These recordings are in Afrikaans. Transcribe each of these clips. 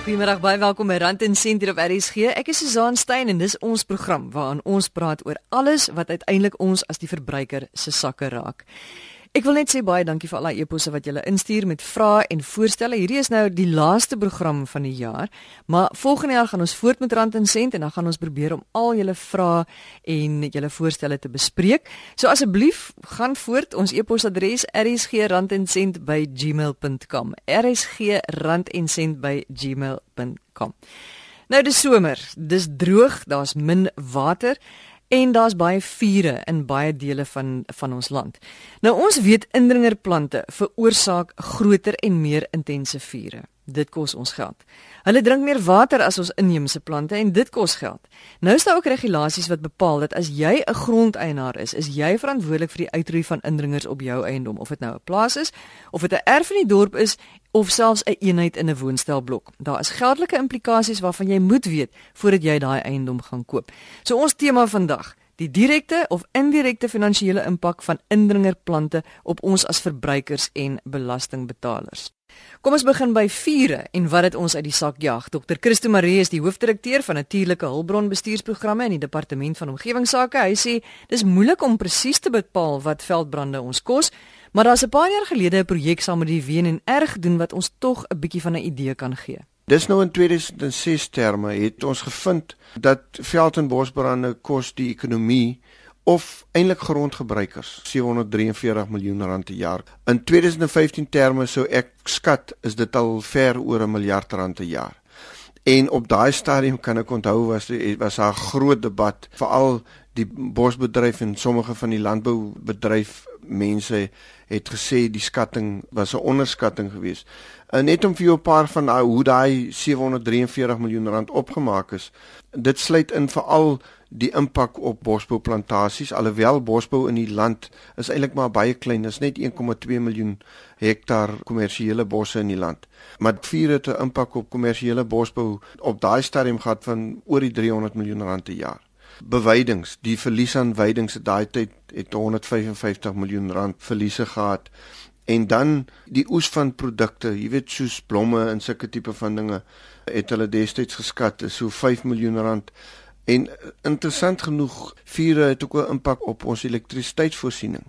Goeiemôre, baie welkom by Rand en Sent hier op RSG. Ek is Susan Stein en dis ons program waarin ons praat oor alles wat uiteindelik ons as die verbruiker se sakke raak. Ek wil net sê baie dankie vir al die eposse wat julle instuur met vrae en voorstelle. Hierdie is nou die laaste program van die jaar, maar volgende jaar gaan ons voort met Rand en Sent en dan gaan ons probeer om al julle vrae en julle voorstelle te bespreek. So asseblief, gaan voort. Ons e-posadres rsg@randencent@gmail.com. rsg@randencent@gmail.com. Nou dis somer. Dis droog, daar's min water. En daar's baie vure in baie dele van van ons land. Nou ons weet indringerplante veroorsaak groter en meer intense vure. Dit kos ons geld. Hulle drink meer water as ons inheemse plante en dit kos geld. Nou is daar ook regulasies wat bepaal dat as jy 'n grondeienaar is, is jy verantwoordelik vir die uitroei van indringers op jou eiendom, of dit nou 'n plaas is, of dit 'n erf in die dorp is, of selfs 'n eenheid in 'n woonstelblok. Daar is geldelike implikasies waarvan jy moet weet voordat jy daai eiendom gaan koop. So ons tema vandag die direkte of indirekte finansiële impak van indringerplante op ons as verbruikers en belastingbetalers. Kom ons begin by vure en wat dit ons uit die sak jag. Dr. Christo Marie is die hoofdirekteur van natuurlike hulpbron bestuursprogramme in die departement van omgewingsake. Hy sê dis moeilik om presies te bepaal wat veldbrande ons kos, maar daar's 'n paar jaar gelede 'n projek saam met die WNR gedoen wat ons tog 'n bietjie van 'n idee kan gee. Dis nou in 2006 terme het ons gevind dat veld- en bosbrande kos die ekonomie of eintlik grondgebruikers 743 miljoen rand per jaar. In 2015 terme sou ek skat is dit al ver oor 'n miljard rand per jaar. En op daai stadium kan ek onthou was was daar 'n groot debat veral die bosbedryf en sommige van die landboubedryf mense het gesê die skatting was 'n onderskatting geweest. En net om vir jou 'n paar van uh, hoe daai 743 miljoen rand opgemaak is. Dit sluit in veral die impak op bosbouplantasies alhoewel bosbou in die land is eintlik maar baie klein is net 1,2 miljoen hektaar kommersiële bosse in die land. Maar vier het 'n impak op kommersiële bosbou op daai stadium gehad van oor die 300 miljoen rand per jaar. Beweidings die verlies aan weidings het daai tyd het 155 miljoen rand verliese gehad. En dan die oes van produkte jy weet soos blomme en sulke tipe van dinge het hulle destyds geskat is so 5 miljoen rand En interessant genoeg, vure het ook 'n impak op ons elektrisiteitsvoorsiening.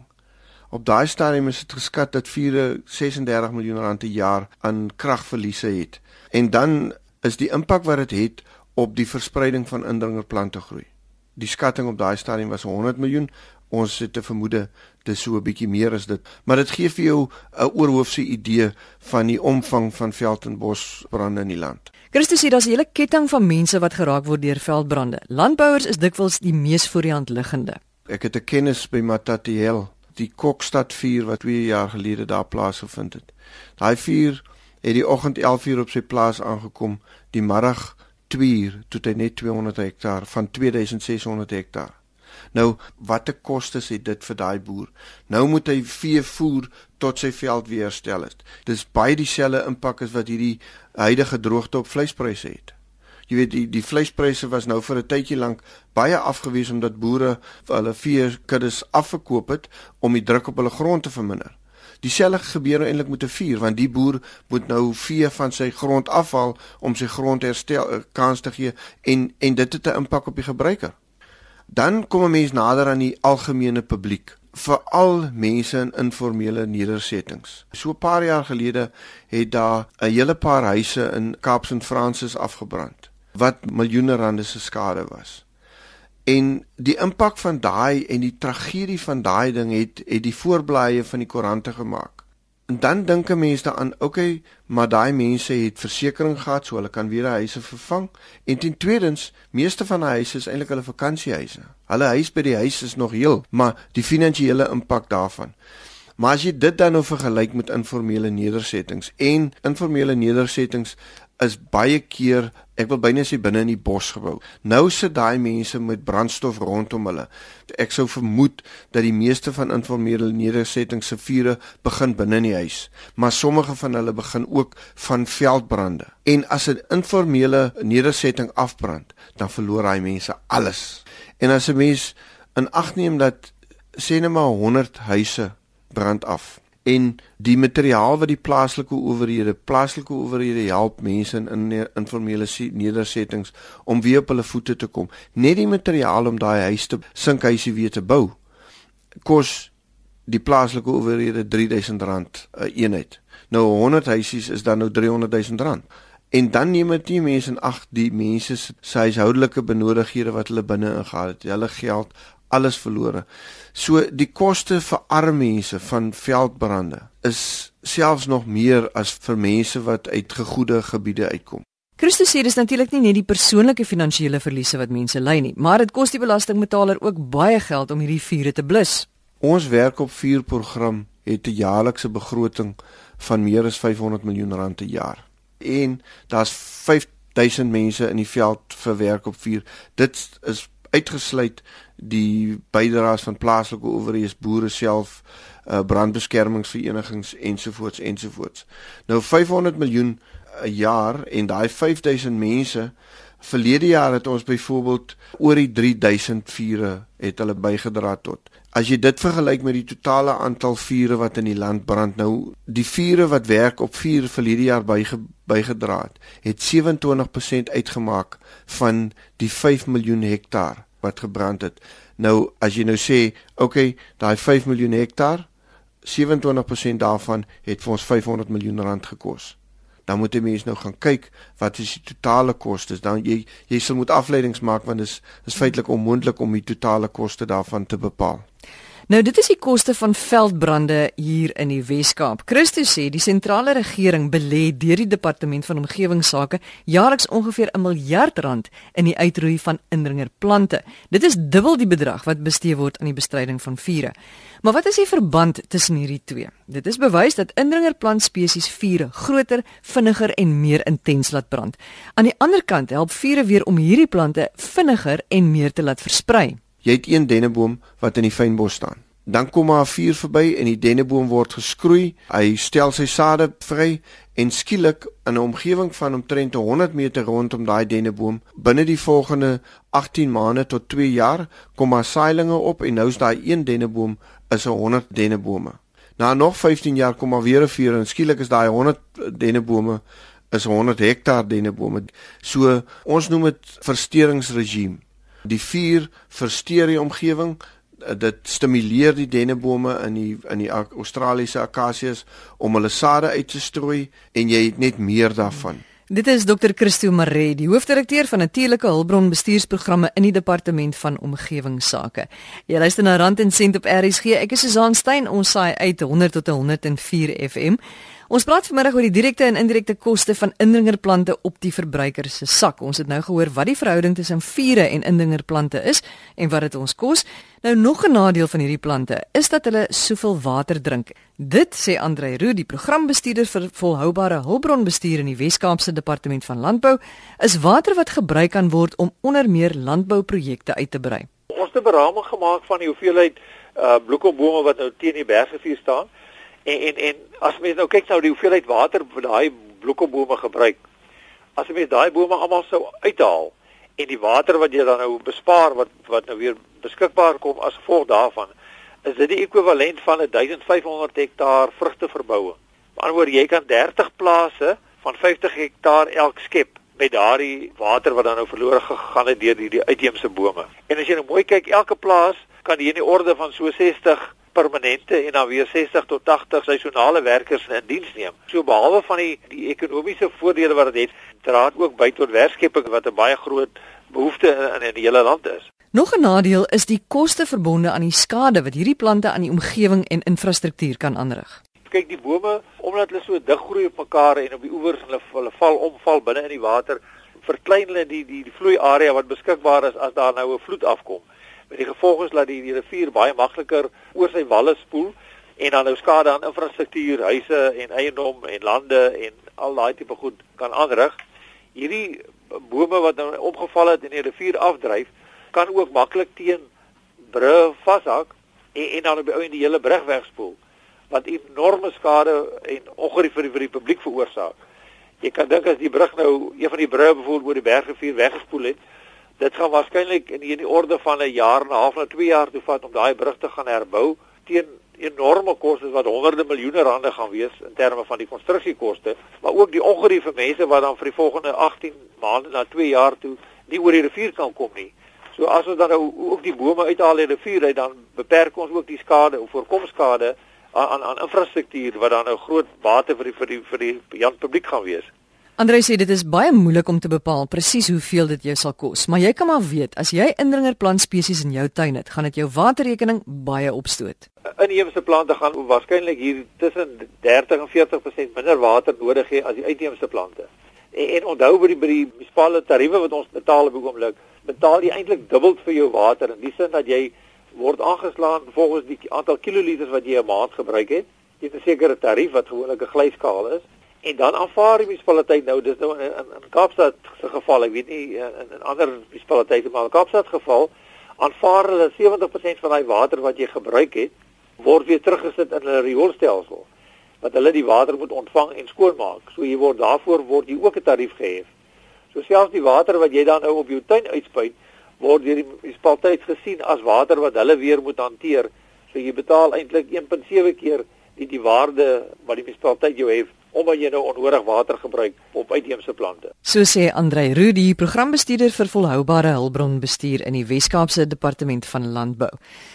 Op daai stadium is dit geskat dat vure 36 miljoen rand per jaar aan kragverliese het. En dan is die impak wat dit het, het op die verspreiding van indringerplante groei. Die skatting op daai stadium was 100 miljoen. Ons het te vermoede dis so 'n bietjie meer as dit, maar dit gee vir jou 'n oorhoofse idee van die omvang van veld en bosbrande in die land. Christus sê daar's 'n hele ketting van mense wat geraak word deur veldbrande. Landbouers is dikwels die mees voor die hand liggende. Ek het 'n kennis by Matatiel, die Kokstad vuur wat 2 jaar gelede daar plaasgevind het. Daai vuur het die oggend 11:00 op sy plaas aangekom, die middag 2:00 toe hy net 200 hektaar van 2600 hektaar. Nou, watter kostes het dit vir daai boer? Nou moet hy vee voer tot sy veld weer herstel het. Dis baie dieselfde impak as wat hierdie huidige droogte op vleispryse het. Jy weet die die vleispryse was nou vir 'n tydjie lank baie afgewees omdat boere hulle vee kuddes afverkoop het om die druk op hulle grond te verminder. Dieselfde gebeur eintlik met 'n vuur want die boer moet nou vee van sy grond afhaal om sy grond herstel eh, kans te gee en en dit het 'n impak op die gebruiker. Dan kom 'n mens nader aan die algemene publiek veral mense in informele nedersettings. So 'n paar jaar gelede het daar 'n hele paar huise in Kaap St Francis afgebrand wat miljoene rande se skade was. En die impak van daai en die tragedie van daai ding het het die voorblaaie van die koerante gemaak. En dan dink 'n mens daaraan, okay, maar daai mense het versekerings gehad, so hulle kan weer hulle huise vervang. En ten tweedens, meeste van hulle huise is eintlik hulle vakansiehuise. Hulle huis by die huis is nog heel, maar die finansiële impak daarvan. Maar as jy dit dan nou vergelyk met informele nedersettings en informele nedersettings is baie keer ek wil byna sê binne in die bos gebou. Nou sit daai mense met brandstof rondom hulle. Ek sou vermoed dat die meeste van informele nedersettings se vure begin binne in die huis, maar sommige van hulle begin ook van veldbrande. En as 'n informele nedersetting afbrand, dan verloor daai mense alles. En as 'n mens in ag neem dat sê net maar 100 huise brand af. En die materiaal wat die plaaslike owerhede plaaslike owerhede help mense in, in informele nedersettings om weer op hulle voete te kom. Net die materiaal om daai huis te sinkhuisie weer te bou kos die plaaslike owerhede R3000 'n eenheid. Nou 100 huisies is dan nou R300000 en dan neem dit nie mense in ag die mense se huishoudelike benodighede wat hulle binne ingehaal het. Hulle geld alles verlore. So die koste vir arme mense van veldbrande is selfs nog meer as vir mense wat uit gegoede gebiede uitkom. Christus sê dis natuurlik nie net die persoonlike finansiële verliese wat mense ly nie, maar dit kos die belastingbetaler ook baie geld om hierdie vure te blus. Ons werk op vuurprogram het 'n jaarlikse begroting van meer as 500 miljoen rand per jaar. En daar's 5000 mense in die veld vir werk op vuur. Dit is uitgesluit die bydraes van plaaslike owerhede, boere self, uh, brandbeskermingsverenigings ensovoorts ensovoorts. Nou 500 miljoen 'n jaar en daai 5000 mense verlede jaar het ons byvoorbeeld oor die 3000 vure het hulle bygedra tot. As jy dit vergelyk met die totale aantal vure wat in die land brand nou, die vure wat werk op vuur verlede jaar byge, bygedra het, het 27% uitgemaak van die 5 miljoen hektaar wat gebrand het. Nou as jy nou sê, okay, daai 5 miljoen hektaar, 27% daarvan het vir ons 500 miljoen rand gekos. Dan moet jy mens nou gaan kyk wat is die totale kostes. Dan jy jy sal moet afleidings maak want dit is is feitelik onmoontlik om die totale koste daarvan te bepaal. Nou dit is die koste van veldbrande hier in die Wes-Kaap. Christus sê die sentrale regering belê deur die departement van omgewingsake jaarliks ongeveer 'n miljard rand in die uitroei van indringerplante. Dit is dubbel die bedrag wat bestee word aan die bestryding van vure. Maar wat is die verband tussen hierdie twee? Dit is bewys dat indringerplant spesies vure groter, vinniger en meer intens laat brand. Aan die ander kant help vure weer om hierdie plante vinniger en meer te laat versprei. Jy het een denneboom wat in die fynbos staan. Dan kom maar 'n vuur verby en die denneboom word geskroei. Hy stel sy sade vry en skielik in 'n omgewing van omtrent 100 meter rondom daai denneboom, binne die volgende 18 maande tot 2 jaar, kom maar saailinge op en nou is daai een denneboom is 'n 100 dennebome. Na nog 15 jaar kom maar weer 'n vuur en skielik is daai 100 dennebome is 100 hektaar dennebome. So ons noem dit versteringsregime. Die vuur versteur die omgewing. Dit stimuleer die dennebome in die in die Australiese akasiërs om hulle sade uit te strooi en jy het net meer daarvan. Dit is Dr. Christo Maree, die hoofdirekteur van natuurlike hulpbron bestuursprogramme in die departement van omgewingsake. Jy luister na Rand en Sent op RSG. Ek is Susan Stein. Ons saai uit 100 tot 104 FM. Ons praat vanmiddag oor die direkte en indirekte koste van indringerplante op die verbruiker se sak. Ons het nou gehoor wat die verhouding tussen vure en indringerplante is en wat dit ons kos. Nou nog 'n nadeel van hierdie plante is dat hulle soveel water drink. Dit sê Andre Roo, die programbestuurder vir volhoubare hulpbronbestuur in die Wes-Kaapse Departement van Landbou, is water wat gebruik kan word om onder meer landbouprojekte uit te brei. Ons het 'n beraming gemaak van die hoeveelheid uh bloekombome wat nou teen die bergrivier staan En en en as mens nou kyk nou die hoeveelheid water wat daai bloekombome gebruik. As jy daai bome almal sou uithaal en die water wat jy dan nou bespaar wat wat nou weer beskikbaar kom as gevolg daarvan, is dit die ekwivalent van 1500 hektaar vrugteverbouing. Met ander woorde, jy kan 30 plase van 50 hektaar elk skep met daardie water wat dan nou verlore gegaan het deur die, die uitheemse bome. En as jy nou mooi kyk, elke plaas kan hier in die orde van so 60 permanente en dan weer 60 tot 80 seisonale werkers in diens neem. So behalwe van die die ekonomiese voordele wat dit het, dra dit ook by tot werkskeping wat 'n baie groot behoefte in, in die hele land is. Nog 'n nadeel is die koste verbonde aan die skade wat hierdie plante aan die omgewing en infrastruktuur kan aanrig. Kyk, die bome, omdat hulle so dig groei op mekaar en op die oewers hulle hulle val omval binne in die water, verklein hulle die die die vloei area wat beskikbaar is as daar nou 'n vloed afkom met die gevolg is dat die, die rivier baie makliker oor sy walle spoel en dan nou skade aan infrastruktuur, huise en eiendom en lande en al daai tipe goed kan aanrig. Hierdie bome wat nou opgeval het en die rivier afdryf, kan ook maklik teen brûe vashak en, en dan op die hele brug wegspoel wat enorme skade en ongerief vir die, vir die publiek veroorsaak. Jy kan dink as die brug nou een van die brûe bevoer oor die bergrivier weggespoel het, dit gaan waarskynlik in die orde van 'n jaar en 'n half na 2 jaar toe vat om daai brug te gaan herbou teen enorme kostes wat honderde miljoene rande gaan wees in terme van die konstruksiekoste, maar ook die ongerief vir mense wat dan vir die volgende 18 maande na 2 jaar toe nie oor die rivier kan kom nie. So as ons dan nou ook die bome uithaal uit die rivier uit dan beperk ons ook die skade of voorkom skade aan aan, aan infrastruktuur wat dan nou groot bate vir die vir die vir die Jan publiek gaan wees. Andre sê dit is baie moeilik om te bepaal presies hoeveel dit jou sal kos, maar jy kan maar weet as jy indringerplant spesies in jou tuin het, gaan dit jou waterrekening baie opstoot. Inheemse plante gaan waarskynlik hier tussen 30 en 40% minder water nodig hê as die uitheemse plante. En, en onthou by die by die munisipale tariewe wat ons betaal op oomblik, betaal jy eintlik dubbel vir jou water in die sin dat jy word aangeslaan volgens die aantal kiloliters wat jy 'n maand gebruik het. Jy het 'n sekere tarief wat gewoonlik 'n glyskaal is en dan aanvaar die munisipaliteit nou dis nou in, in, in Kaapstad se geval ek weet nie in, in ander munisipaliteite maar in Kaapstad geval aanvaar hulle 70% van daai water wat jy gebruik het word weer teruggesit in 'n rioolstelsel wat hulle die water moet ontvang en skoonmaak. So jy word daarvoor word jy ook 'n tarief gehef. So selfs die water wat jy dan nou op jou tuin uitspuit word deur die munisipaliteit gesien as water wat hulle weer moet hanteer. So jy betaal eintlik 1.7 keer die die waarde wat die munisipaliteit jou het omdat jy nou onnodig water gebruik op uitheemse plante. So sê Andrei Roo, die programbestuurder vir volhoubare hulpbronbestuur in die Wes-Kaapse Departement van Landbou.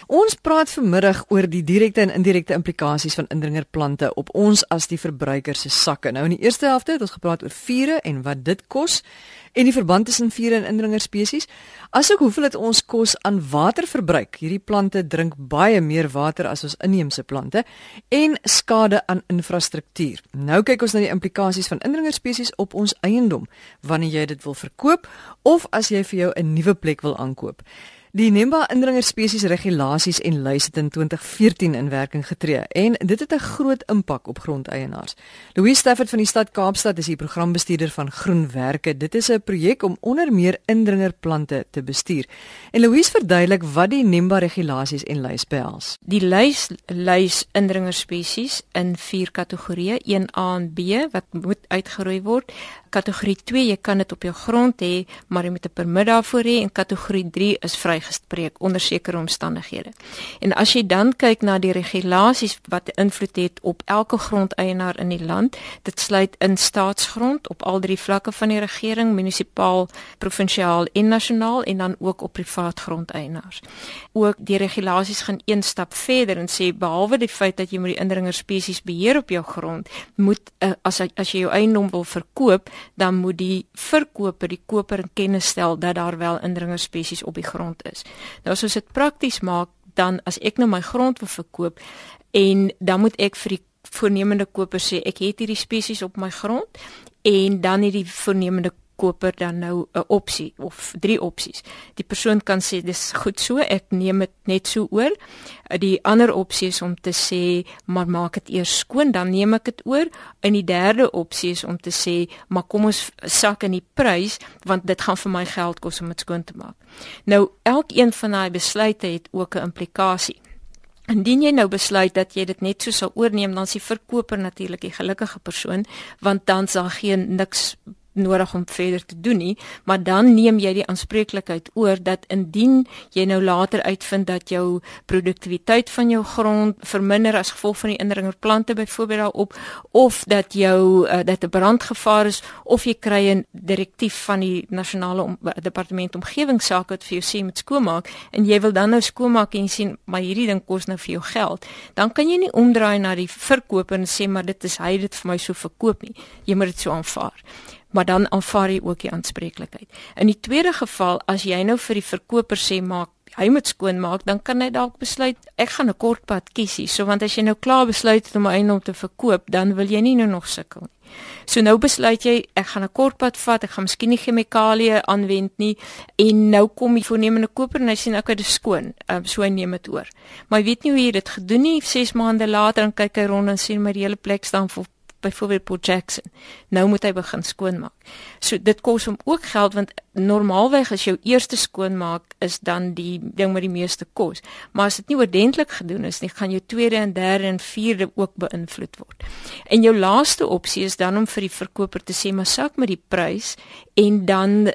Ons praat vanmiddag oor die direkte en indirekte implikasies van indringerplante op ons as die verbruiker se sakke. Nou in die eerste helfte het ons gepraat oor vure en wat dit kos en die verband tussen vure en indringer spesies, asook hoeveel dit ons kos aan water verbruik. Hierdie plante drink baie meer water as ons inheemse plante en skade aan infrastruktuur. Nou kyk ons na die implikasies van indringer spesies op ons eiendom wanneer jy dit wil verkoop of as jy vir jou 'n nuwe plek wil aankoop. Die Nemba indringer spesies regulasies en lys het in 2014 in werking getree en dit het 'n groot impak op grondeienaars. Louis Stafford van die stad Kaapstad is die programbestuurder van Groenwerke. Dit is 'n projek om onder meer indringerplante te bestuur. En Louis verduidelik wat die Nemba regulasies en lys behels. Die lys lys indringer spesies in vier kategorieë, 1A en B wat moet uitgeroei word. Kategorie 2, jy kan dit op jou grond hê, maar jy moet 'n permit daarvoor hê en kategorie 3 is vrygespreek onder sekere omstandighede. En as jy dan kyk na die regulasies wat invloed het op elke grondeienaar in die land, dit sluit in staatsgrond op al drie vlakke van die regering, munisipaal, provinsiaal en nasionaal en dan ook op privaat grondeienaars. Ook die regulasies gaan een stap verder en sê behalwe die feit dat jy moet die indringer spesies beheer op jou grond, moet uh, as as jy jou eiendom wil verkoop, dan moet die verkoper die koper in kennis stel dat daar wel indringer spesies op die grond is. Nou as ons dit prakties maak, dan as ek nou my grond wil verkoop en dan moet ek vir die voornemende koper sê ek het hierdie spesies op my grond en dan het die voornemende koper dan nou 'n opsie of drie opsies. Die persoon kan sê dis goed so, ek neem dit net so oor. Die ander opsie is om te sê maar maak dit eers skoon, dan neem ek dit oor. En die derde opsie is om te sê maar kom ons sak in die prys want dit gaan vir my geld kos om dit skoon te maak. Nou elkeen van daai besluite het ook 'n implikasie. Indien jy nou besluit dat jy dit net so sal oorneem, dan is die verkoper natuurlik die gelukkige persoon, want dan sal geen niks nodig om verder te doen nie, maar dan neem jy die aanspreeklikheid oor dat indien jy nou later uitvind dat jou produktiwiteit van jou grond verminder as gevolg van die indringerplante byvoorbeeld daarop of dat jou uh, dat 'n brandgevaar is of jy kry 'n direktief van die nasionale om, departement omgewingsake wat vir jou sê moet skoonmaak en jy wil dan nou skoonmaak en sien maar hierdie ding kos nou vir jou geld, dan kan jy nie omdraai na die verkoper en sê maar dit is hy dit vir my so verkoop nie. Jy moet dit so aanvaar maar dan aanvaar jy ook die aanspreeklikheid. In die tweede geval as jy nou vir die verkoper sê maak hy moet skoon maak, dan kan hy dalk besluit ek gaan 'n kort pad kies hier. So want as jy nou klaar besluit het om 'n eiendom te verkoop, dan wil jy nie nou nog sukkel nie. So nou besluit jy ek gaan 'n kort pad vat, ek gaan miskien nie chemikalieë aanwend nie en nou kom die voornemende koper en hy sien ek het dit skoon. Um, so hy neem dit oor. Maar hy weet nie hoe hy dit gedoen nie. 6 maande later dan kyk hy rond en sien maar die hele plek staan vol byvoorbeeld Port Jackson. Nou moet hy begin skoonmaak. So dit kos hom ook geld want normaalweg as jou eerste skoonmaak is dan die ding met die meeste kos. Maar as dit nie oordentlik gedoen is nie, gaan jou tweede en derde en vierde ook beïnvloed word. En jou laaste opsie is dan om vir die verkoper te sê maar sak met die prys en dan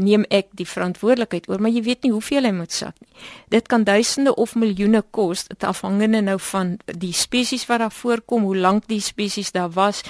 neem ek die verantwoordelikheid oor, maar jy weet nie hoeveel hy moet sak nie. Dit kan duisende of miljoene kos, afhangende nou van die spesies wat daar voorkom, hoe lank die spesies daar was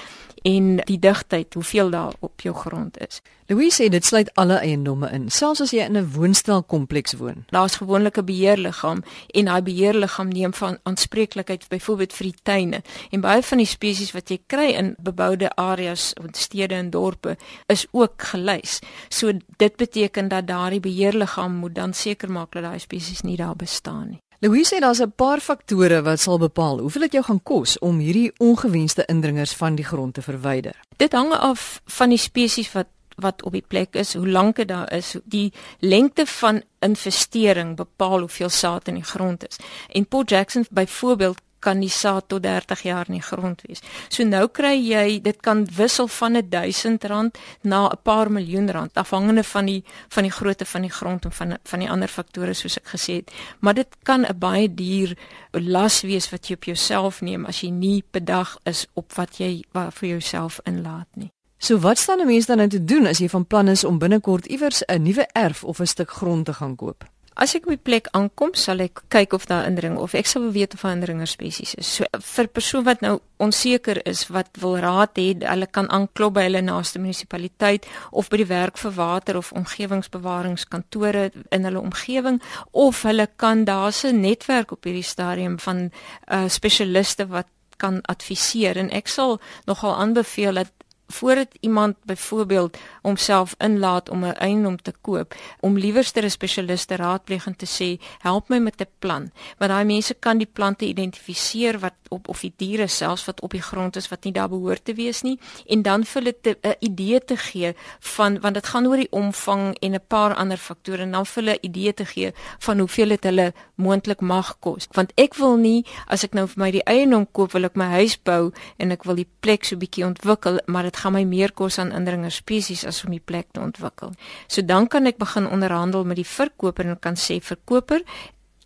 en die digtheid, hoeveel daar op jou grond is. Louise sê dit sluit alle eiendomme in, selfs as jy in 'n woonstelkompleks woon. Daar's gewoonlik 'n beheerliggaam en daai beheerliggaam neem van aanspreeklikheid byvoorbeeld vir die tuine. En baie van die spesies wat jy kry in beboude areas, in stede en dorpe, is ook gelys. So dit beteken dat daardie beheerliggaam moet dan seker maak dat daai spesies nie daar bestaan nie. Louise sê daar's 'n paar faktore wat sal bepaal hoeveel dit jou gaan kos om hierdie ongewenste indringers van die grond te verwyder. Dit hang af van die spesies wat wat op die plek is, hoe lank dit daar is, die lengte van investering bepaal hoeveel saad in die grond is. En Port Jackson byvoorbeeld kan die saad tot 30 jaar in die grond wees. So nou kry jy dit kan wissel van 'n 1000 rand na 'n paar miljoen rand afhangende van die van die grootte van die grond en van van die ander faktore soos ek gesê het. Maar dit kan 'n baie duur las wees wat jy op jouself neem as jy nie bedag is op wat jy vir jouself inlaat nie. So wat staan 'n mens dan nou te doen as jy van plan is om binnekort iewers 'n nuwe erf of 'n stuk grond te gaan koop? As ek op die plek aankom, sal ek kyk of daar indring of ek sal weet of 'n indringer spesies is. So vir persoon wat nou onseker is wat wil raad hê, hulle kan aanklop by hulle naaste munisipaliteit of by die werk vir water of omgewingsbewaringskantore in hulle omgewing of hulle kan daar's 'n netwerk op hierdie stadium van uh spesialiste wat kan adviseer en ek sal nogal aanbeveel dat voordat iemand byvoorbeeld homself inlaat om 'n eiendom te koop, om liewerste 'n spesialis te raadpleeg en te sê, "Help my met 'n plan." Want daai mense kan die plante identifiseer wat op of die diere selfs wat op die grond is wat nie daar behoort te wees nie en dan vir hulle 'n idee te gee van want dit gaan oor die omvang en 'n paar ander faktore en dan vir hulle 'n idee te gee van hoeveel dit hulle moontlik mag kos. Want ek wil nie as ek nou vir my die eiendom koop, wil ek my huis bou en ek wil die plek so bietjie ontwikkel, maar dit gaan my meer kos aan indringer spesies as om die plek te ontwikkel. So dan kan ek begin onderhandel met die verkoper en kan sê verkoper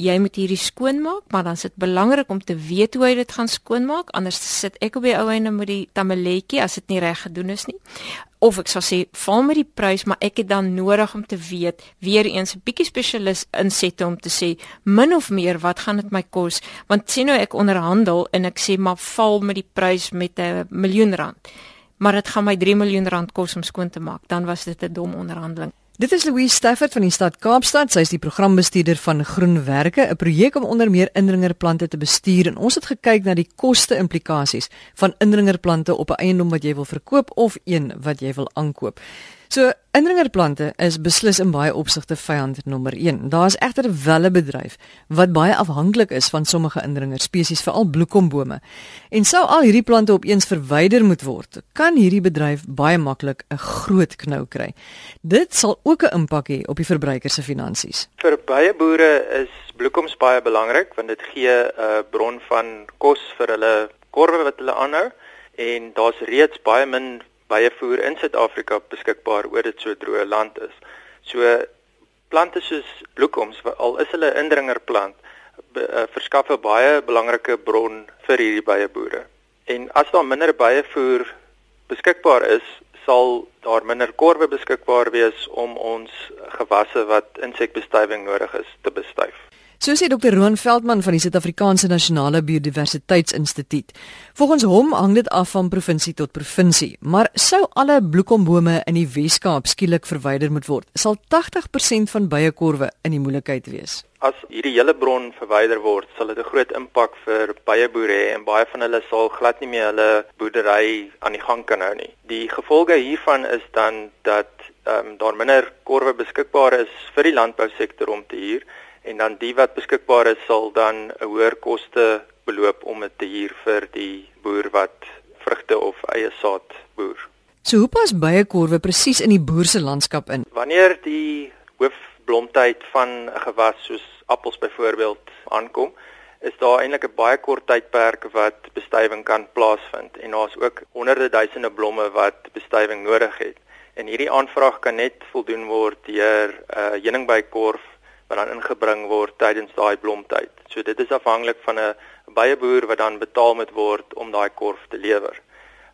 Jy moet hierdie skoonmaak, maar dan is dit belangrik om te weet hoe jy dit gaan skoonmaak, anders sit ek op die ou einde met die tamaletjie as dit nie reg gedoen is nie. Of ek sal sê, val met die prys, maar ek het dan nodig om te weet, weer eens 'n bietjie spesialis insette om te sê min of meer wat gaan dit my kos? Want sien nou ek onderhandel en ek sê maar val met die prys met 'n miljoen rand maar dit gaan my 3 miljoen rand kos om skoon te maak, dan was dit 'n dom onderhandeling. Dit is Louise Stafford van die stad Kaapstad. Sy is die programbestuurder van Groenwerke, 'n projek om onder meer indringerplante te bestuur en ons het gekyk na die koste implikasies van indringerplante op 'n eiendom wat jy wil verkoop of een wat jy wil aankoop. So indringerplante is beslis in baie opsigte vyand nommer 1. Daar is egter wel 'n bedryf wat baie afhanklik is van sommige indringerspesies, veral bloekombome. En sou al hierdie plante opeens verwyder moet word, kan hierdie bedryf baie maklik 'n groot knou kry. Dit sal ook 'n impak hê op die verbruiker se finansies. Vir baie boere is bloekoms baie belangrik want dit gee 'n bron van kos vir hulle korwe wat hulle aanhou en daar's reeds baie min byevoer in Suid-Afrika beskikbaar oor dit so droë land is. So plante soos bloekoms, al is hulle indringerplant, uh, verskaf 'n baie belangrike bron vir hierdie byeboere. En as daar minder byevoer beskikbaar is, sal daar minder korwe beskikbaar wees om ons gewasse wat insekbestuiving nodig is te bestuif. So sê Dr. Roan Veldman van die Suid-Afrikaanse Nasionale Biodiversiteitsinstituut. Volgens hom hang dit af van provinsie tot provinsie, maar sou alle bloekombome in die Wes-Kaap skielik verwyder moet word, sal 80% van byekorwe in die moeilikheid wees. As hierdie hele bron verwyder word, sal dit 'n groot impak vir byeboere hê en baie van hulle sal glad nie meer hulle boerdery aan die gang kan hou nie. Die gevolge hiervan is dan dat ehm um, daar minder korwe beskikbaar is vir die landbousektor om te huur en dan die wat beskikbaar is sal dan 'n hoër koste beloop om dit te huur vir die boer wat vrugte of eie saad boer. So hoe pas byekorwe presies in die boer se landskap in? Wanneer die hoofblomtyd van 'n gewas soos appels byvoorbeeld aankom, is daar eintlik 'n baie kort tydperk wat bestuiving kan plaasvind en daar's ook honderde duisende blomme wat bestuiving nodig het. En hierdie aanvraag kan net voldoen word deur 'n uh, heuningbykorf wat dan ingebring word tydens daai blomtyd. So dit is afhanklik van 'n baie boer wat dan betaal moet word om daai korf te lewer.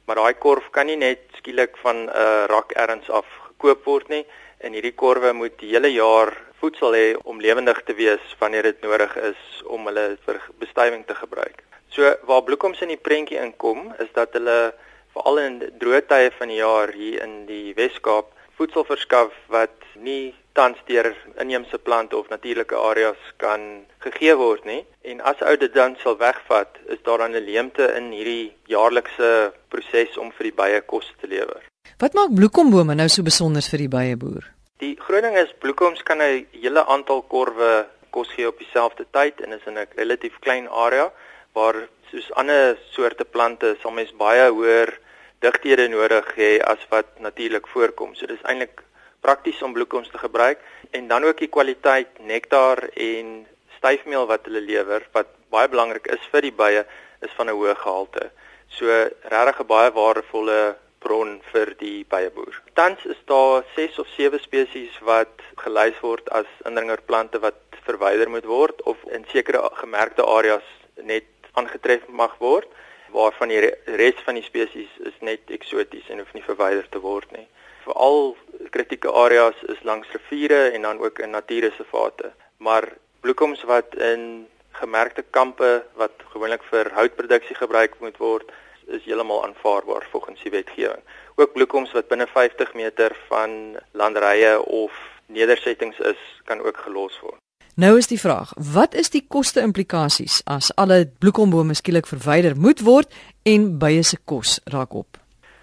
Maar daai korf kan nie net skielik van 'n uh, rak erns af gekoop word nie en hierdie korwe moet die hele jaar voedsel hê om lewendig te wees wanneer dit nodig is om hulle vir bestuiving te gebruik. So waar bloekoms in die prentjie inkom is dat hulle veral in droë tye van die jaar hier in die Wes-Kaap voedsel verskaf wat nie tans deur inheemse plante of natuurlike areas kan gegee word nie. En as ou dit dan sal wegvat, is daar dan 'n leemte in hierdie jaarlikse proses om vir die bye kos te lewer. Wat maak bloekombome nou so besonder vir die bye boer? Die groot ding is bloekoms kan 'n hele aantal korwe kos gee op dieselfde tyd en is in 'n relatief klein area waar soos ander soorte plante sal mens baie hoër digthede nodig hê as wat natuurlik voorkom. So dis eintlik prakties om bloekoms te gebruik en dan ook die kwaliteit nektar en styfmeel wat hulle lewer wat baie belangrik is vir die bye is van 'n hoë gehalte. So regtig 'n baie waardevolle bron vir die byeboer. Tans is daar 6 of 7 spesies wat gelys word as indringerplante wat verwyder moet word of in sekere gemerkte areas net aangetref mag word waarvan die res van die spesies is net eksoties en hoef nie verwyder te word nie. Veral kritieke areas is langs riviere en dan ook in natuurreservate. Maar bloekoms wat in gemerkte kampe wat gewoonlik vir houtproduksie gebruik moet word, is heeltemal aanvaarbaar volgens die wetgewing. Ook bloekoms wat binne 50 meter van landerye of nedersettings is, kan ook gelos word. Nou is die vraag, wat is die koste-implikasies as alle bloekombome skielik verwyder moet word en bye se kos raak op?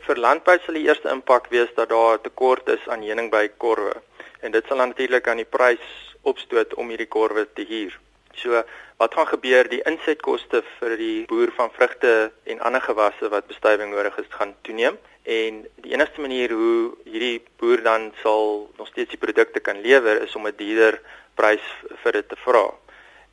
Vir landbou sal die eerste impak wees dat daar 'n tekort is aan heuningbykorwe en dit sal natuurlik aan die prys opstoot om hierdie korwe te huur. So wat gaan gebeur die insetkoste vir die boer van vrugte en ander gewasse wat bestuiving nodig is gaan toeneem en die enigste manier hoe hierdie boer dan sal nog steeds die produkte kan lewer is om 'n duurder prys vir dit te vra.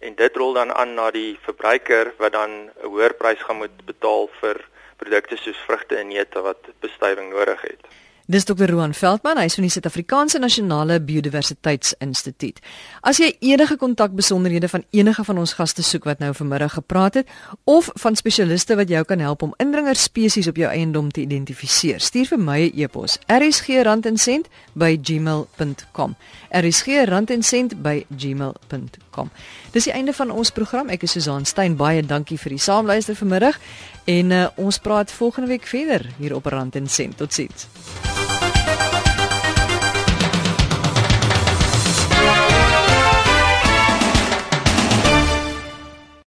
En dit rol dan aan na die verbruiker wat dan 'n hoër prys gaan moet betaal vir produkte soos vrugte en neute wat bestuiving nodig het. Dis Dr. Roan Veldman, hy is van die Suid-Afrikaanse Nasionale Biodiversiteitsinstituut. As jy enige kontakbesonderhede van enige van ons gaste soek wat nou vanmiddag gepraat het of van spesialiste wat jou kan help om indringer spesies op jou eiendom te identifiseer, stuur vir my 'n e e-pos: rsgrandencent@gmail.com. rsgrandencent@gmail.com. Dis die einde van ons program. Ek is Susan Stein. Baie dankie vir die saamluister vanmiddag en uh, ons praat volgende week verder hier op Rand en Sent. Totsiens.